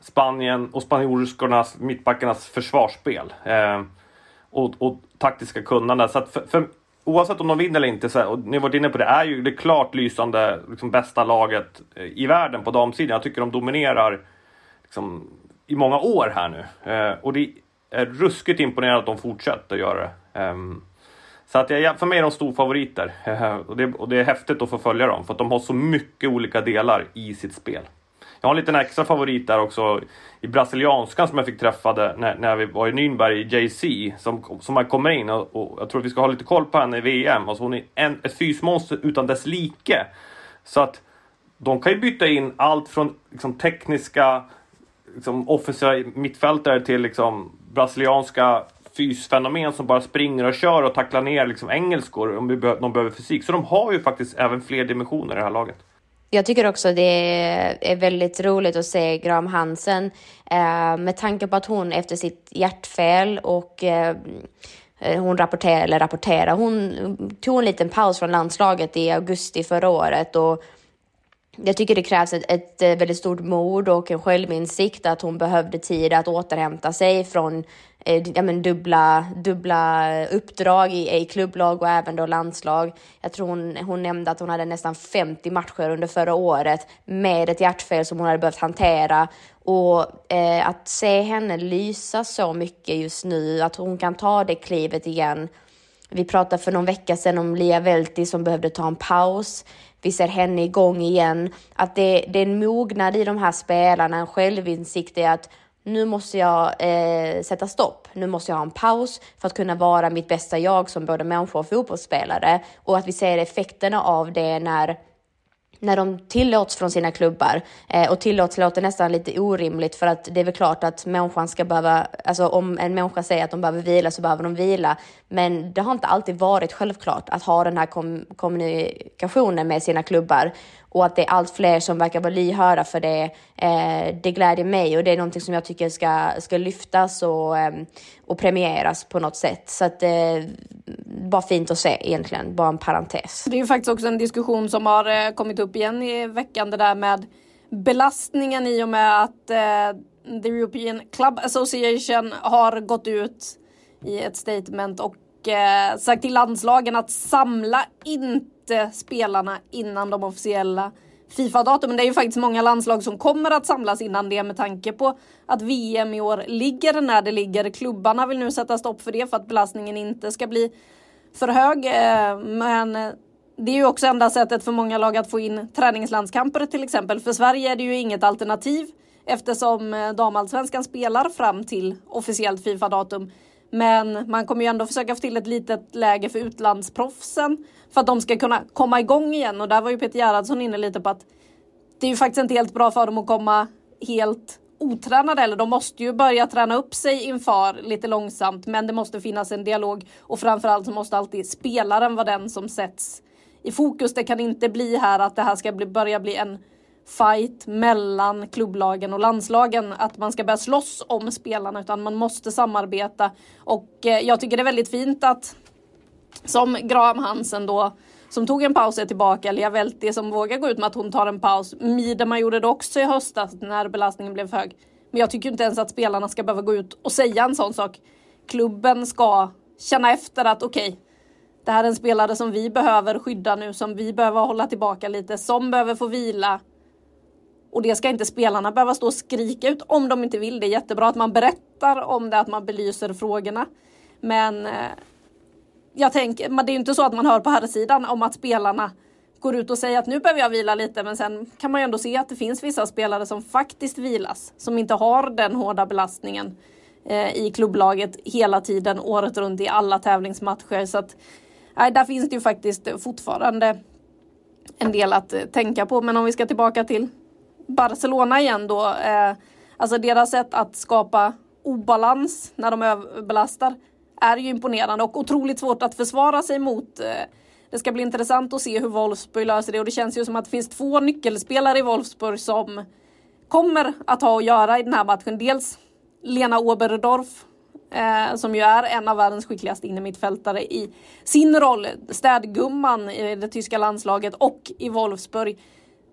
Spanien och spanjorskornas, mittbackarnas försvarsspel. Eh, och, och taktiska kunnande. Så att för, för oavsett om de vinner eller inte, så, och ni har varit inne på det, är ju det klart lysande liksom, bästa laget eh, i världen på damsidan. Jag tycker de dominerar liksom, i många år här nu. Eh, och det är ruskigt imponerad att de fortsätter att göra det. Um, så att jag, för mig är de storfavoriter. uh, [laughs] och, det, och det är häftigt att få följa dem, för att de har så mycket olika delar i sitt spel. Jag har en liten extra favorit där också i brasilianskan som jag fick träffa när, när vi var i Nürnberg JC som, som kommer in och, och, jag tror att vi ska ha lite koll på henne i VM. Alltså hon är en, ett fysmonster utan dess like. Så att de kan ju byta in allt från liksom, tekniska liksom, offensiva mittfältare till liksom, brasilianska fysfenomen som bara springer och kör och tacklar ner liksom, engelskor om de behöver fysik. Så de har ju faktiskt även fler dimensioner i det här laget. Jag tycker också det är väldigt roligt att se Graham Hansen eh, med tanke på att hon efter sitt hjärtfel och eh, hon rapporterar, eller rapporterar, hon tog en liten paus från landslaget i augusti förra året och jag tycker det krävs ett, ett eh, väldigt stort mod och en självinsikt att hon behövde tid att återhämta sig från eh, ja, men dubbla, dubbla uppdrag i, i klubblag och även då landslag. Jag tror hon, hon nämnde att hon hade nästan 50 matcher under förra året med ett hjärtfel som hon hade behövt hantera. Och eh, att se henne lysa så mycket just nu, att hon kan ta det klivet igen. Vi pratade för någon vecka sedan om Lia Velti som behövde ta en paus vi ser henne igång igen. Att det, det är en mognad i de här spelarna, en självinsikt i att nu måste jag eh, sätta stopp. Nu måste jag ha en paus för att kunna vara mitt bästa jag som både människa och fotbollsspelare. Och att vi ser effekterna av det när när de tillåts från sina klubbar. Eh, och tillåts låter nästan lite orimligt för att det är väl klart att människan ska behöva, alltså om en människa säger att de behöver vila så behöver de vila. Men det har inte alltid varit självklart att ha den här kom kommunikationen med sina klubbar och att det är allt fler som verkar vara lyhörda för det. Eh, det gläder mig och det är någonting som jag tycker ska, ska lyftas och, eh, och premieras på något sätt. Så att eh, bara fint att se egentligen, bara en parentes. Det är ju faktiskt också en diskussion som har eh, kommit upp igen i veckan, det där med belastningen i och med att eh, The European Club Association har gått ut i ett statement och eh, sagt till landslagen att samla inte spelarna innan de officiella Fifa-datumen. Det är ju faktiskt många landslag som kommer att samlas innan det med tanke på att VM i år ligger när det ligger. Klubbarna vill nu sätta stopp för det för att belastningen inte ska bli för hög. Eh, men eh, det är ju också enda sättet för många lag att få in träningslandskamper till exempel. För Sverige är det ju inget alternativ eftersom eh, damallsvenskan spelar fram till officiellt Fifa-datum. Men man kommer ju ändå försöka få till ett litet läge för utlandsproffsen för att de ska kunna komma igång igen. Och där var ju Peter Gerhardsson inne lite på att det är ju faktiskt inte helt bra för dem att komma helt otränade eller de måste ju börja träna upp sig inför lite långsamt men det måste finnas en dialog och framförallt så måste alltid spelaren vara den som sätts i fokus. Det kan inte bli här att det här ska bli, börja bli en fight mellan klubblagen och landslagen. Att man ska börja slåss om spelarna utan man måste samarbeta. Och eh, jag tycker det är väldigt fint att som Graham Hansen då som tog en paus är tillbaka. Lia Velti som vågar gå ut med att hon tar en paus. Miedema gjorde det också i höstas när belastningen blev för hög. Men jag tycker inte ens att spelarna ska behöva gå ut och säga en sån sak. Klubben ska känna efter att okej, okay, det här är en spelare som vi behöver skydda nu, som vi behöver hålla tillbaka lite, som behöver få vila. Och det ska inte spelarna behöva stå och skrika ut om de inte vill. Det är jättebra att man berättar om det, att man belyser frågorna. Men eh, jag tänker, men det är ju inte så att man hör på här sidan om att spelarna går ut och säger att nu behöver jag vila lite men sen kan man ju ändå se att det finns vissa spelare som faktiskt vilas. Som inte har den hårda belastningen eh, i klubblaget hela tiden året runt i alla tävlingsmatcher. Så att, nej, där finns det ju faktiskt fortfarande en del att eh, tänka på. Men om vi ska tillbaka till Barcelona igen då. Eh, alltså deras sätt att skapa obalans när de överbelastar är ju imponerande och otroligt svårt att försvara sig mot. Eh, det ska bli intressant att se hur Wolfsburg löser det och det känns ju som att det finns två nyckelspelare i Wolfsburg som kommer att ha att göra i den här matchen. Dels Lena Oberdorf eh, som ju är en av världens skickligaste innermittfältare i sin roll, städgumman i det tyska landslaget och i Wolfsburg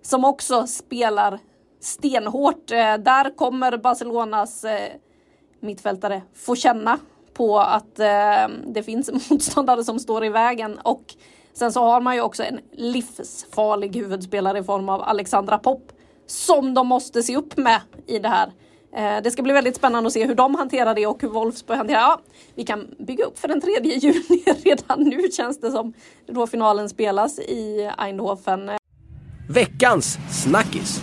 som också spelar stenhårt. Eh, där kommer Barcelonas eh, mittfältare få känna på att eh, det finns [laughs] motståndare som står i vägen och sen så har man ju också en livsfarlig huvudspelare i form av Alexandra Popp som de måste se upp med i det här. Eh, det ska bli väldigt spännande att se hur de hanterar det och hur Wolfsburg hanterar det. Ja, vi kan bygga upp för den 3 [laughs] juni redan nu känns det som. Då finalen spelas i Eindhoven. Veckans snackis.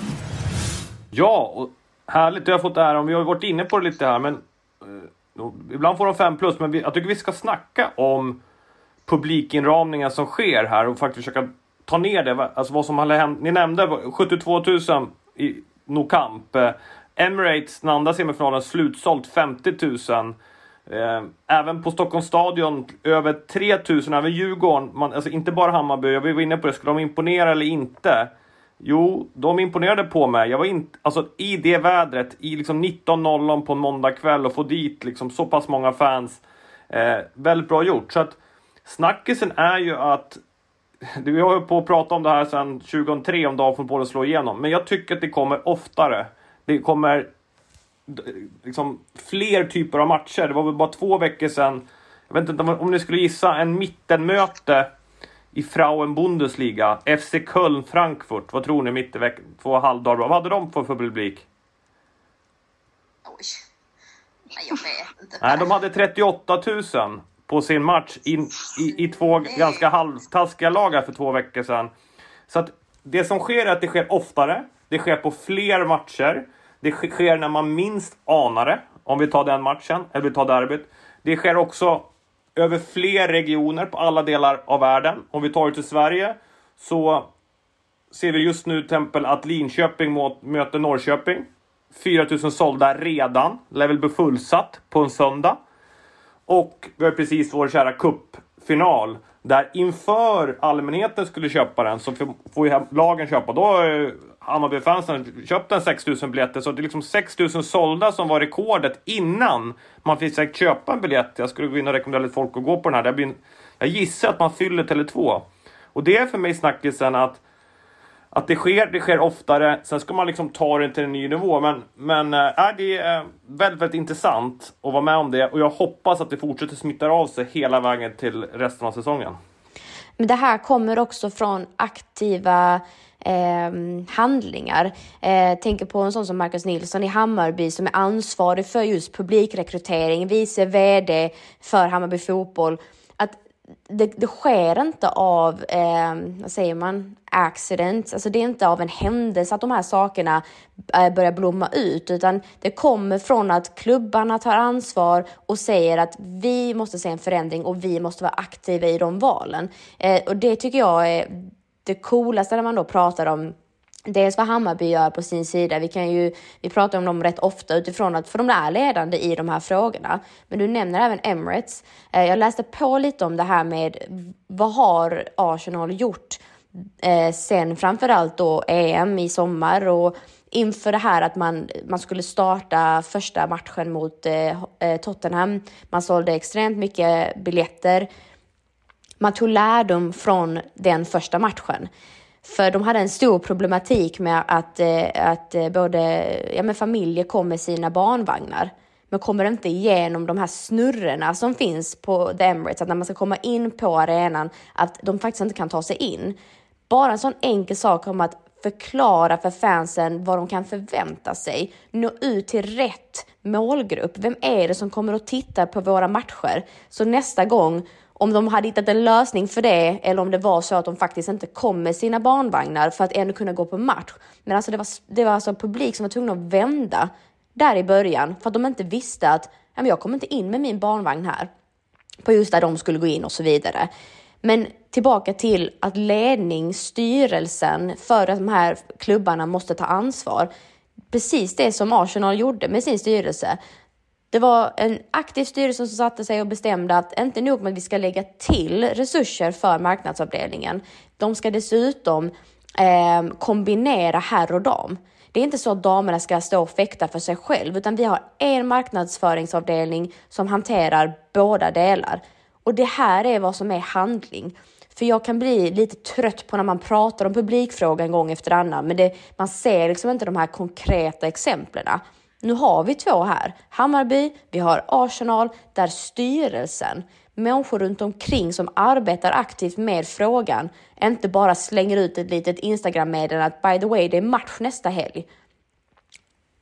Ja, och härligt. Jag har fått äran. Vi har varit inne på det lite här men Ibland får de 5 plus, men vi, jag tycker vi ska snacka om publikinramningen som sker här och faktiskt försöka ta ner det. Alltså vad som har hänt. Ni nämnde 72 000 i No Camp. Eh, Emirates, den andra semifinalen, slutsålt 50 000. Eh, även på Stockholms stadion över 3000, även Djurgården. Man, alltså inte bara Hammarby, jag var inne på det, skulle de imponera eller inte? Jo, de imponerade på mig. Jag var inte, alltså i det vädret, i liksom 19.00 på en måndagkväll och få dit liksom så pass många fans. Eh, väldigt bra gjort. Så att snackisen är ju att [laughs] vi har ju på att prata om det här sedan 2003 om damfotbollen slår igenom. Men jag tycker att det kommer oftare. Det kommer liksom fler typer av matcher. Det var väl bara två veckor sedan. Jag vet inte om ni skulle gissa en mittenmöte i Frauen Bundesliga. FC Köln Frankfurt. Vad tror ni mitt i veckan? Två halvdagar. Vad hade de för, för publik? Oj. Nej, jag vet inte. Nej, de hade 38 000 på sin match i, i, i två ganska halvtaskiga lag för två veckor sedan. Så att det som sker är att det sker oftare. Det sker på fler matcher. Det sker när man minst anar det. Om vi tar den matchen, eller vi tar derbyt. Det sker också över fler regioner på alla delar av världen. Om vi tar det till Sverige så ser vi just nu till exempel att Linköping möter Norrköping. 4000 sålda redan. Lär väl bli fullsatt på en söndag. Och vi har precis vår kära cupfinal. Där inför allmänheten skulle köpa den så får ju lagen köpa. Då Hammarbyfansen köpt en 6000 biljetter. Så det är liksom 6000 sålda som var rekordet innan man fick köpa en biljett. Jag skulle gå in och rekommendera lite folk att gå på den här. Det blir en, jag gissar att man fyller Tele2. Och det är för mig snackisen att att det sker, det sker oftare. Sen ska man liksom ta det till en ny nivå. Men, men äh, det är eh, väldigt, väldigt intressant att vara med om det. Och jag hoppas att det fortsätter smitta av sig hela vägen till resten av säsongen. Men det här kommer också från aktiva eh, handlingar. Eh, tänker på en sån som Marcus Nilsson i Hammarby som är ansvarig för just publikrekrytering, vice VD för Hammarby Fotboll. Att det, det sker inte av, eh, vad säger man, accident. Alltså det är inte av en händelse att de här sakerna eh, börjar blomma ut, utan det kommer från att klubbarna tar ansvar och säger att vi måste se en förändring och vi måste vara aktiva i de valen. Eh, och det tycker jag är det coolaste när man då pratar om Dels vad Hammarby gör på sin sida. Vi, kan ju, vi pratar om dem rätt ofta utifrån att för de är ledande i de här frågorna. Men du nämner även Emirates. Eh, jag läste på lite om det här med vad har Arsenal gjort eh, sen framförallt då EM i sommar och inför det här att man, man skulle starta första matchen mot eh, Tottenham. Man sålde extremt mycket biljetter. Man tog lärdom från den första matchen. För de hade en stor problematik med att, eh, att eh, både ja, men familjer kom med sina barnvagnar men kommer inte igenom de här snurrorna som finns på The Emirates, att när man ska komma in på arenan, att de faktiskt inte kan ta sig in. Bara en sån enkel sak om att förklara för fansen vad de kan förvänta sig, nå ut till rätt målgrupp. Vem är det som kommer att titta på våra matcher? Så nästa gång om de hade hittat en lösning för det eller om det var så att de faktiskt inte kom med sina barnvagnar för att ändå kunna gå på match. Men alltså det var, det var alltså publik som var tvungna att vända där i början för att de inte visste att jag kommer inte in med min barnvagn här på just där de skulle gå in och så vidare. Men tillbaka till att ledning, styrelsen för att de här klubbarna måste ta ansvar. Precis det som Arsenal gjorde med sin styrelse. Det var en aktiv styrelse som satte sig och bestämde att inte nog med att vi ska lägga till resurser för marknadsavdelningen. De ska dessutom eh, kombinera herr och dam. Det är inte så att damerna ska stå och fäkta för sig själv, utan vi har en marknadsföringsavdelning som hanterar båda delar. Och det här är vad som är handling. För jag kan bli lite trött på när man pratar om publikfrågan gång efter annan, men det, man ser liksom inte de här konkreta exemplen. Nu har vi två här. Hammarby, vi har Arsenal, där styrelsen, människor runt omkring som arbetar aktivt med frågan, inte bara slänger ut ett litet Instagram-meddelande att by the way, det är match nästa helg.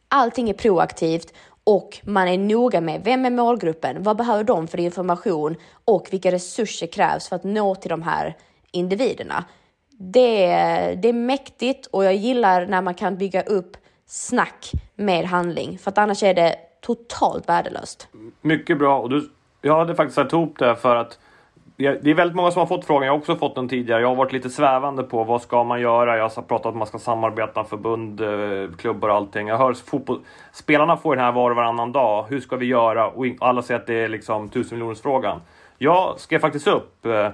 Allting är proaktivt och man är noga med vem är målgruppen, vad behöver de för information och vilka resurser krävs för att nå till de här individerna. Det det är mäktigt och jag gillar när man kan bygga upp snack med handling, för att annars är det totalt värdelöst. Mycket bra och du, jag hade faktiskt satt ihop det för att det är väldigt många som har fått frågan, jag har också fått den tidigare. Jag har varit lite svävande på vad ska man göra. Jag har pratat om att man ska samarbeta, förbund, eh, klubbar och allting. Jag hör fotboll, spelarna får den här var och varannan dag. Hur ska vi göra? Och alla säger att det är liksom tusenmiljonersfrågan. Jag skrev faktiskt upp, eh,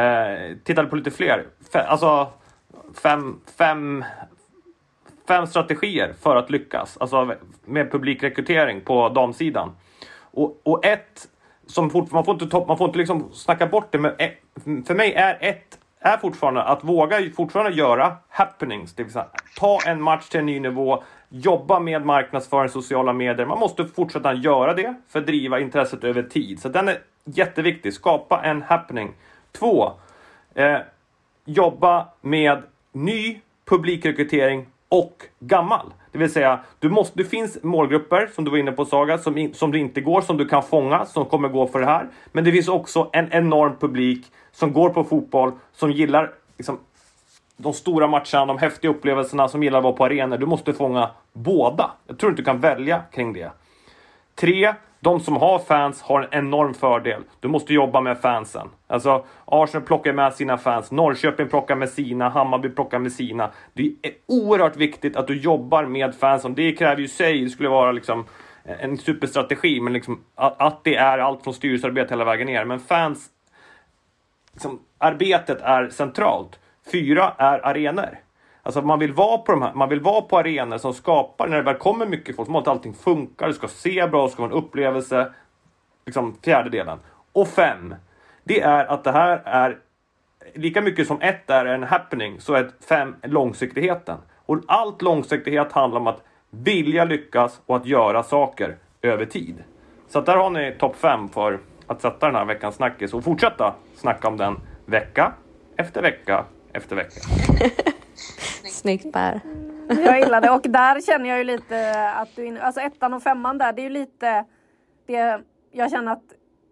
eh tittade på lite fler. Alltså, fem, fem, fem strategier för att lyckas. Alltså med publikrekrytering på damsidan. Och, och ett som fort, man får inte, man får inte liksom snacka bort det, men ett, för mig är ett är fortfarande att våga fortfarande göra happenings, det vill säga ta en match till en ny nivå, jobba med marknadsföring, sociala medier. Man måste fortsätta göra det för att driva intresset över tid. Så den är jätteviktig. Skapa en happening. Två, eh, jobba med ny publikrekrytering och gammal. Det vill säga, du måste, det finns målgrupper som du var inne på Saga, som, som du inte går, som du kan fånga, som kommer gå för det här. Men det finns också en enorm publik som går på fotboll, som gillar liksom, de stora matcherna, de häftiga upplevelserna, som gillar att vara på arenor. Du måste fånga båda. Jag tror inte du kan välja kring det. Tre, de som har fans har en enorm fördel. Du måste jobba med fansen. Alltså, Arsenal plockar med sina fans, Norrköping plockar med sina, Hammarby plockar med sina. Det är oerhört viktigt att du jobbar med fansen. Det kräver ju sig, det skulle vara liksom en superstrategi, men liksom att, att det är allt från styrelsearbete hela vägen ner. Men fans, liksom, arbetet är centralt. Fyra är arenor. Alltså man vill vara på de här, man vill vara på arenor som skapar, när det väl kommer mycket folk, så att allting funkar, det ska se bra, det ska vara en upplevelse. Liksom fjärde delen. Och fem, det är att det här är lika mycket som ett är en happening, så är fem långsiktigheten. Och allt långsiktighet handlar om att vilja lyckas och att göra saker över tid. Så att där har ni topp fem för att sätta den här veckans snackis och fortsätta snacka om den vecka efter vecka efter vecka. [laughs] Snyggt Per. Jag gillar det och där känner jag ju lite att du, alltså ettan och femman där, det är ju lite det jag känner att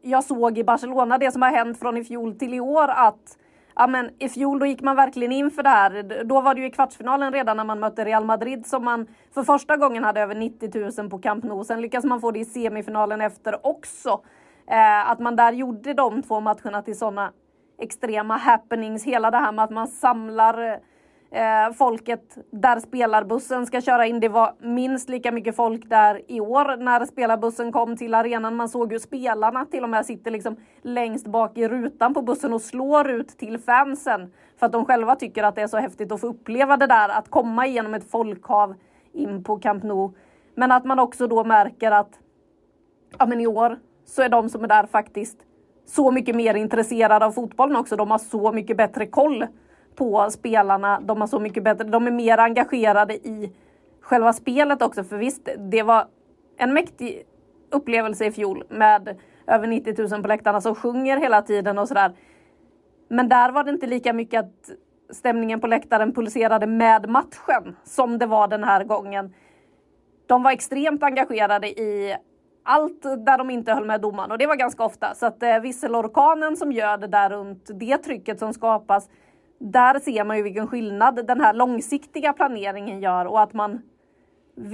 jag såg i Barcelona, det som har hänt från i fjol till i år att Ja men i fjol då gick man verkligen in för det här. Då var det ju i kvartsfinalen redan när man mötte Real Madrid som man för första gången hade över 90 000 på Camp Nou. Sen lyckas man få det i semifinalen efter också. Eh, att man där gjorde de två matcherna till sådana extrema happenings. Hela det här med att man samlar eh, folket där spelarbussen ska köra in. Det var minst lika mycket folk där i år när spelarbussen kom till arenan. Man såg ju spelarna till och med sitter liksom längst bak i rutan på bussen och slår ut till fansen. För att de själva tycker att det är så häftigt att få uppleva det där, att komma igenom ett folkhav in på Camp Nou. Men att man också då märker att ja, men i år så är de som är där faktiskt så mycket mer intresserade av fotbollen också. De har så mycket bättre koll på spelarna. De har så mycket bättre, de är mer engagerade i själva spelet också. För visst, det var en mäktig upplevelse i fjol med över 90 000 på läktarna som sjunger hela tiden och sådär. Men där var det inte lika mycket att stämningen på läktaren pulserade med matchen som det var den här gången. De var extremt engagerade i allt där de inte höll med domaren och det var ganska ofta. Så att eh, visselorkanen som gör det där runt det trycket som skapas där ser man ju vilken skillnad den här långsiktiga planeringen gör och att man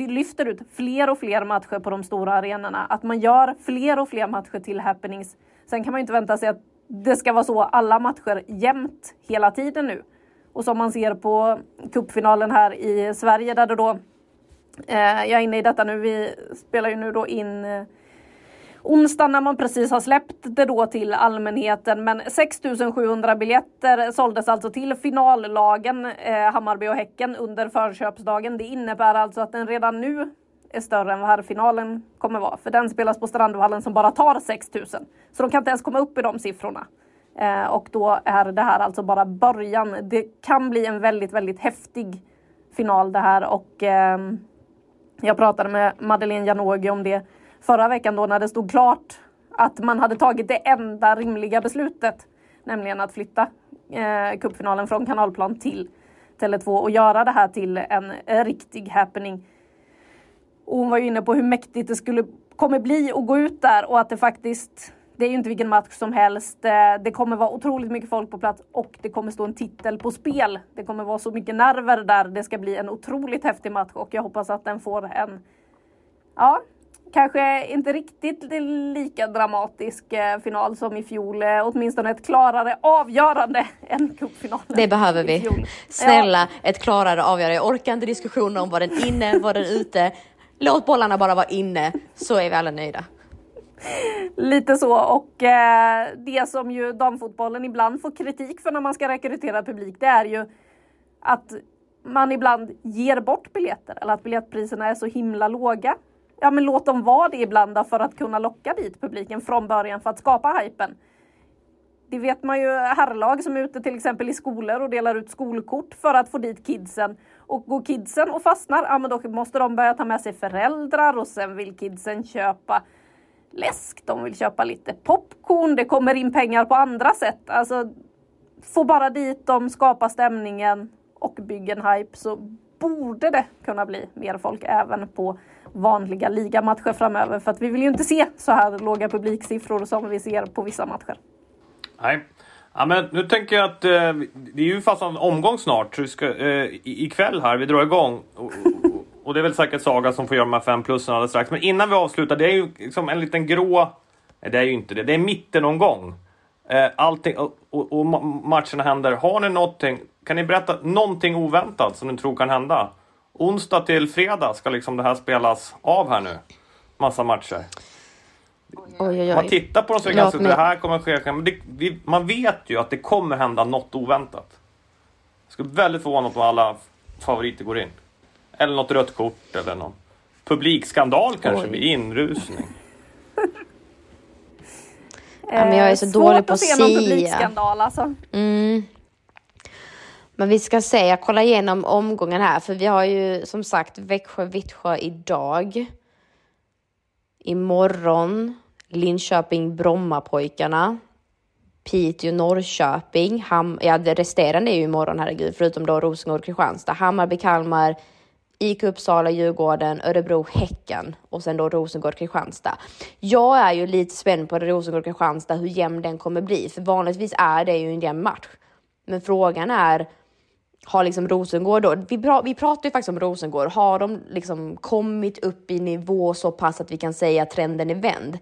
lyfter ut fler och fler matcher på de stora arenorna. Att man gör fler och fler matcher till happenings. Sen kan man ju inte vänta sig att det ska vara så alla matcher jämt hela tiden nu. Och som man ser på cupfinalen här i Sverige där det då, eh, jag är inne i detta nu, vi spelar ju nu då in eh, onsdag onsdagen när man precis har släppt det då till allmänheten. Men 6700 biljetter såldes alltså till finallagen eh, Hammarby och Häcken under förköpsdagen. Det innebär alltså att den redan nu är större än vad herrfinalen kommer vara. För den spelas på Strandvallen som bara tar 6000. Så de kan inte ens komma upp i de siffrorna. Eh, och då är det här alltså bara början. Det kan bli en väldigt, väldigt häftig final det här och eh, jag pratade med Madeleine Janogy om det förra veckan då när det stod klart att man hade tagit det enda rimliga beslutet, nämligen att flytta eh, cupfinalen från kanalplan till Tele2 och göra det här till en, en riktig happening. Och hon var ju inne på hur mäktigt det skulle kommer bli att gå ut där och att det faktiskt det är ju inte vilken match som helst. Eh, det kommer vara otroligt mycket folk på plats och det kommer stå en titel på spel. Det kommer vara så mycket nerver där. Det ska bli en otroligt häftig match och jag hoppas att den får en ja, kanske inte riktigt lika dramatisk eh, final som i fjol. Eh, åtminstone ett klarare avgörande [laughs] än cupfinalen. Det behöver vi. Snälla, ja. ett klarare avgörande. Jag orkar inte diskussioner om var den inne, var den ute. Låt bollarna bara vara inne så är vi alla nöjda. Lite så och eh, det som ju damfotbollen ibland får kritik för när man ska rekrytera publik det är ju att man ibland ger bort biljetter eller att biljettpriserna är så himla låga. Ja men låt dem vara det ibland då för att kunna locka dit publiken från början för att skapa hypen. Det vet man ju herrlag som är ute till exempel i skolor och delar ut skolkort för att få dit kidsen. Och går kidsen och fastnar, ja men då måste de börja ta med sig föräldrar och sen vill kidsen köpa läsk, de vill köpa lite popcorn, det kommer in pengar på andra sätt. Alltså, få bara dit dem, skapa stämningen och bygga en hype så borde det kunna bli mer folk även på vanliga ligamatcher framöver. För att vi vill ju inte se så här låga publiksiffror som vi ser på vissa matcher. Nej. Ja, men nu tänker jag att eh, det är ju fast en omgång snart. Så vi ska, eh, ikväll här, vi drar igång. Och, och, och det är väl säkert Saga som får göra de här fem plussen alldeles strax. Men innan vi avslutar, det är ju liksom en liten grå... Nej, det är ju inte det. Det är mittenomgång. Eh, allting, och, och, och matcherna händer. Har ni någonting, kan ni berätta någonting oväntat som ni tror kan hända? Onsdag till fredag ska liksom det här spelas av här nu. Massa matcher. Oj, oj, oj. Man tittar på dem så är det ganska, det här kommer ske. Men det, vi, man vet ju att det kommer hända något oväntat. Jag skulle väldigt förvånad om alla favoriter går in. Eller något rött kort eller någon publikskandal kanske oj. vid inrusning. ja, men jag är så eh, dålig på att se någon publikskandal alltså. Mm. Men vi ska se, jag kollar igenom omgången här, för vi har ju som sagt Växjö-Vittsjö idag. Imorgon Linköping-Brommapojkarna. Piteå-Norrköping. Ham ja, det resterande är ju imorgon, herregud, förutom då Rosengård-Kristianstad. Hammarby-Kalmar. IK Uppsala, Djurgården, Örebro, Häcken och sen då Rosengård-Kristianstad. Jag är ju lite spänd på Rosengård-Kristianstad, hur jämn den kommer bli, för vanligtvis är det ju en jämn match. Men frågan är, har liksom Rosengård då, vi, pra, vi pratar ju faktiskt om Rosengård, har de liksom kommit upp i nivå så pass att vi kan säga att trenden är vänd?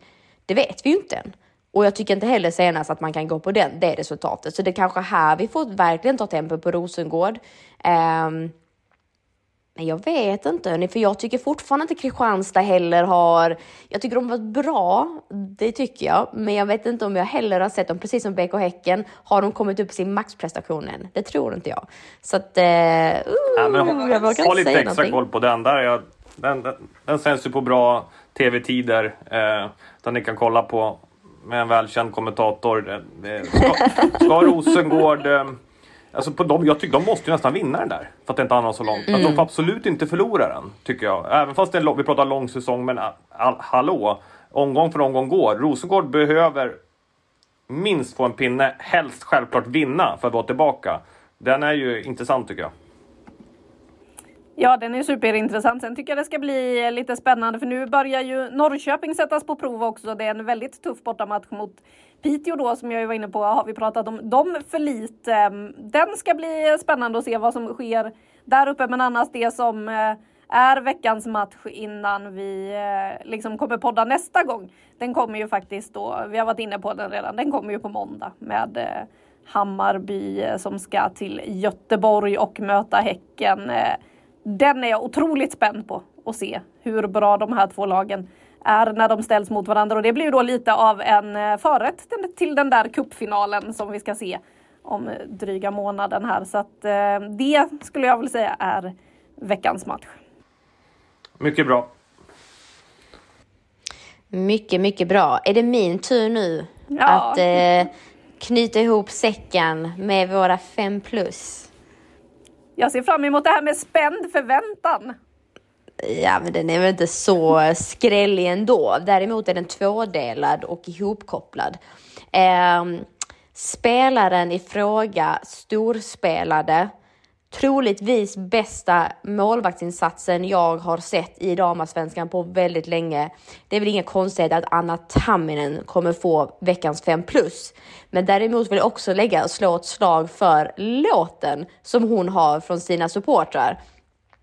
Det vet vi ju inte än. Och jag tycker inte heller senast att man kan gå på den, det resultatet. Så det är kanske här vi får verkligen ta tempo på Rosengård. Um, men jag vet inte, för jag tycker fortfarande inte Kristianstad heller har... Jag tycker de har varit bra, det tycker jag. Men jag vet inte om jag heller har sett dem, precis som BK Häcken, har de kommit upp i sin maxprestation än. Det tror inte jag. Så att... Uh, ja, men, uh, jag vågar Ha lite extra någonting. koll på den där. Jag, den, den, den sänds ju på bra tv-tider. Eh, där ni kan kolla på med en välkänd kommentator. Ska, ska Rosengård... Eh, Alltså på dem, jag tycker de måste ju nästan vinna den där. För att det inte hamnar så långt. Mm. Att de får absolut inte förlora den, tycker jag. Även fast det är, vi pratar lång säsong, men all, hallå! Omgång för omgång går. Rosengård behöver minst få en pinne, helst självklart vinna för att vara tillbaka. Den är ju intressant tycker jag. Ja, den är superintressant. Sen tycker jag det ska bli eh, lite spännande för nu börjar ju Norrköping sättas på prov också. Det är en väldigt tuff bortamatch mot Piteå då som jag var inne på har vi pratat om dem för lite. Ehm, den ska bli eh, spännande att se vad som sker där uppe. Men annars det som eh, är veckans match innan vi liksom kommer podda nästa gång. Den kommer ju faktiskt då, vi har varit inne på den redan, den kommer ju på måndag med Hammarby som ska till Göteborg och möta Häcken den är jag otroligt spänd på att se hur bra de här två lagen är när de ställs mot varandra och det blir ju då lite av en eh, förrätt till den där kuppfinalen som vi ska se om dryga månaden här. Så att eh, det skulle jag vilja säga är veckans match. Mycket bra. Mycket, mycket bra. Är det min tur nu ja. att eh, knyta ihop säcken med våra fem plus? Jag ser fram emot det här med spänd förväntan. Ja, men den är väl inte så skrällig ändå. Däremot är den tvådelad och ihopkopplad. Eh, spelaren i fråga storspelade troligtvis bästa målvaktsinsatsen jag har sett i damasvenskan på väldigt länge. Det är väl inget konstigt att Anna Tamminen kommer få veckans 5 plus. Men däremot vill jag också lägga och slå ett slag för låten som hon har från sina supportrar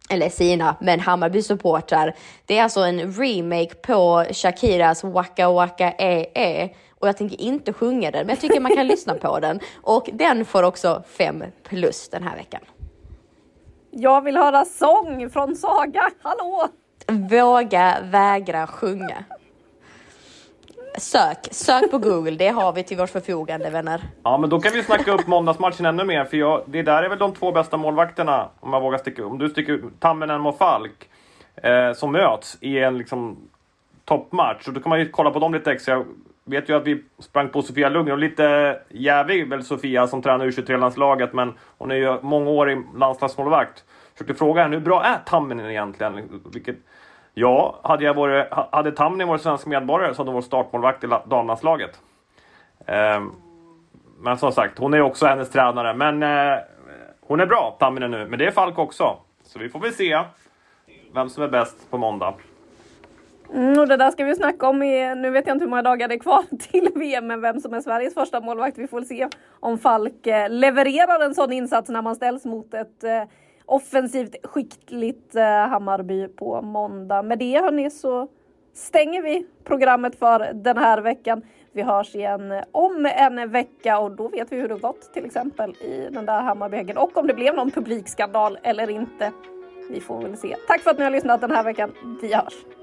eller sina, men Hammarby supportrar. Det är alltså en remake på Shakiras Waka Waka E E och jag tänker inte sjunga den, men jag tycker man kan [laughs] lyssna på den och den får också 5 plus den här veckan. Jag vill höra sång från Saga, hallå! Våga vägra sjunga. Sök, sök på Google, det har vi till vårt förfogande vänner. Ja, men då kan vi snacka upp måndagsmatchen ännu mer, för jag, det där är väl de två bästa målvakterna, om jag vågar sticka Om du sticker ut Tamminen och Falk, eh, som möts i en liksom toppmatch. Och då kan man ju kolla på dem lite extra. Vet ju att vi sprang på Sofia Lundgren, lite jävig väl Sofia som tränar U23-landslaget, men hon är ju mångårig landslagsmålvakt. Försökte fråga henne, hur bra är Tamminen egentligen? Vilket, ja, hade, jag varit, hade Tamminen varit svensk medborgare så hade hon varit startmålvakt i damlandslaget. Um, men som sagt, hon är också hennes tränare. Men eh, hon är bra, Tamminen nu. Men det är Falk också. Så vi får väl se vem som är bäst på måndag. Mm, och det där ska vi snacka om i, nu vet jag inte hur många dagar det är kvar [laughs] till VM, men vem som är Sveriges första målvakt. Vi får se om Falk eh, levererar en sån insats när man ställs mot ett eh, offensivt skickligt eh, Hammarby på måndag. Med det hörni så stänger vi programmet för den här veckan. Vi hörs igen om en vecka och då vet vi hur det gått till exempel i den där Hammarbyhäcken och om det blev någon publikskandal eller inte. Vi får väl se. Tack för att ni har lyssnat den här veckan. Vi hörs!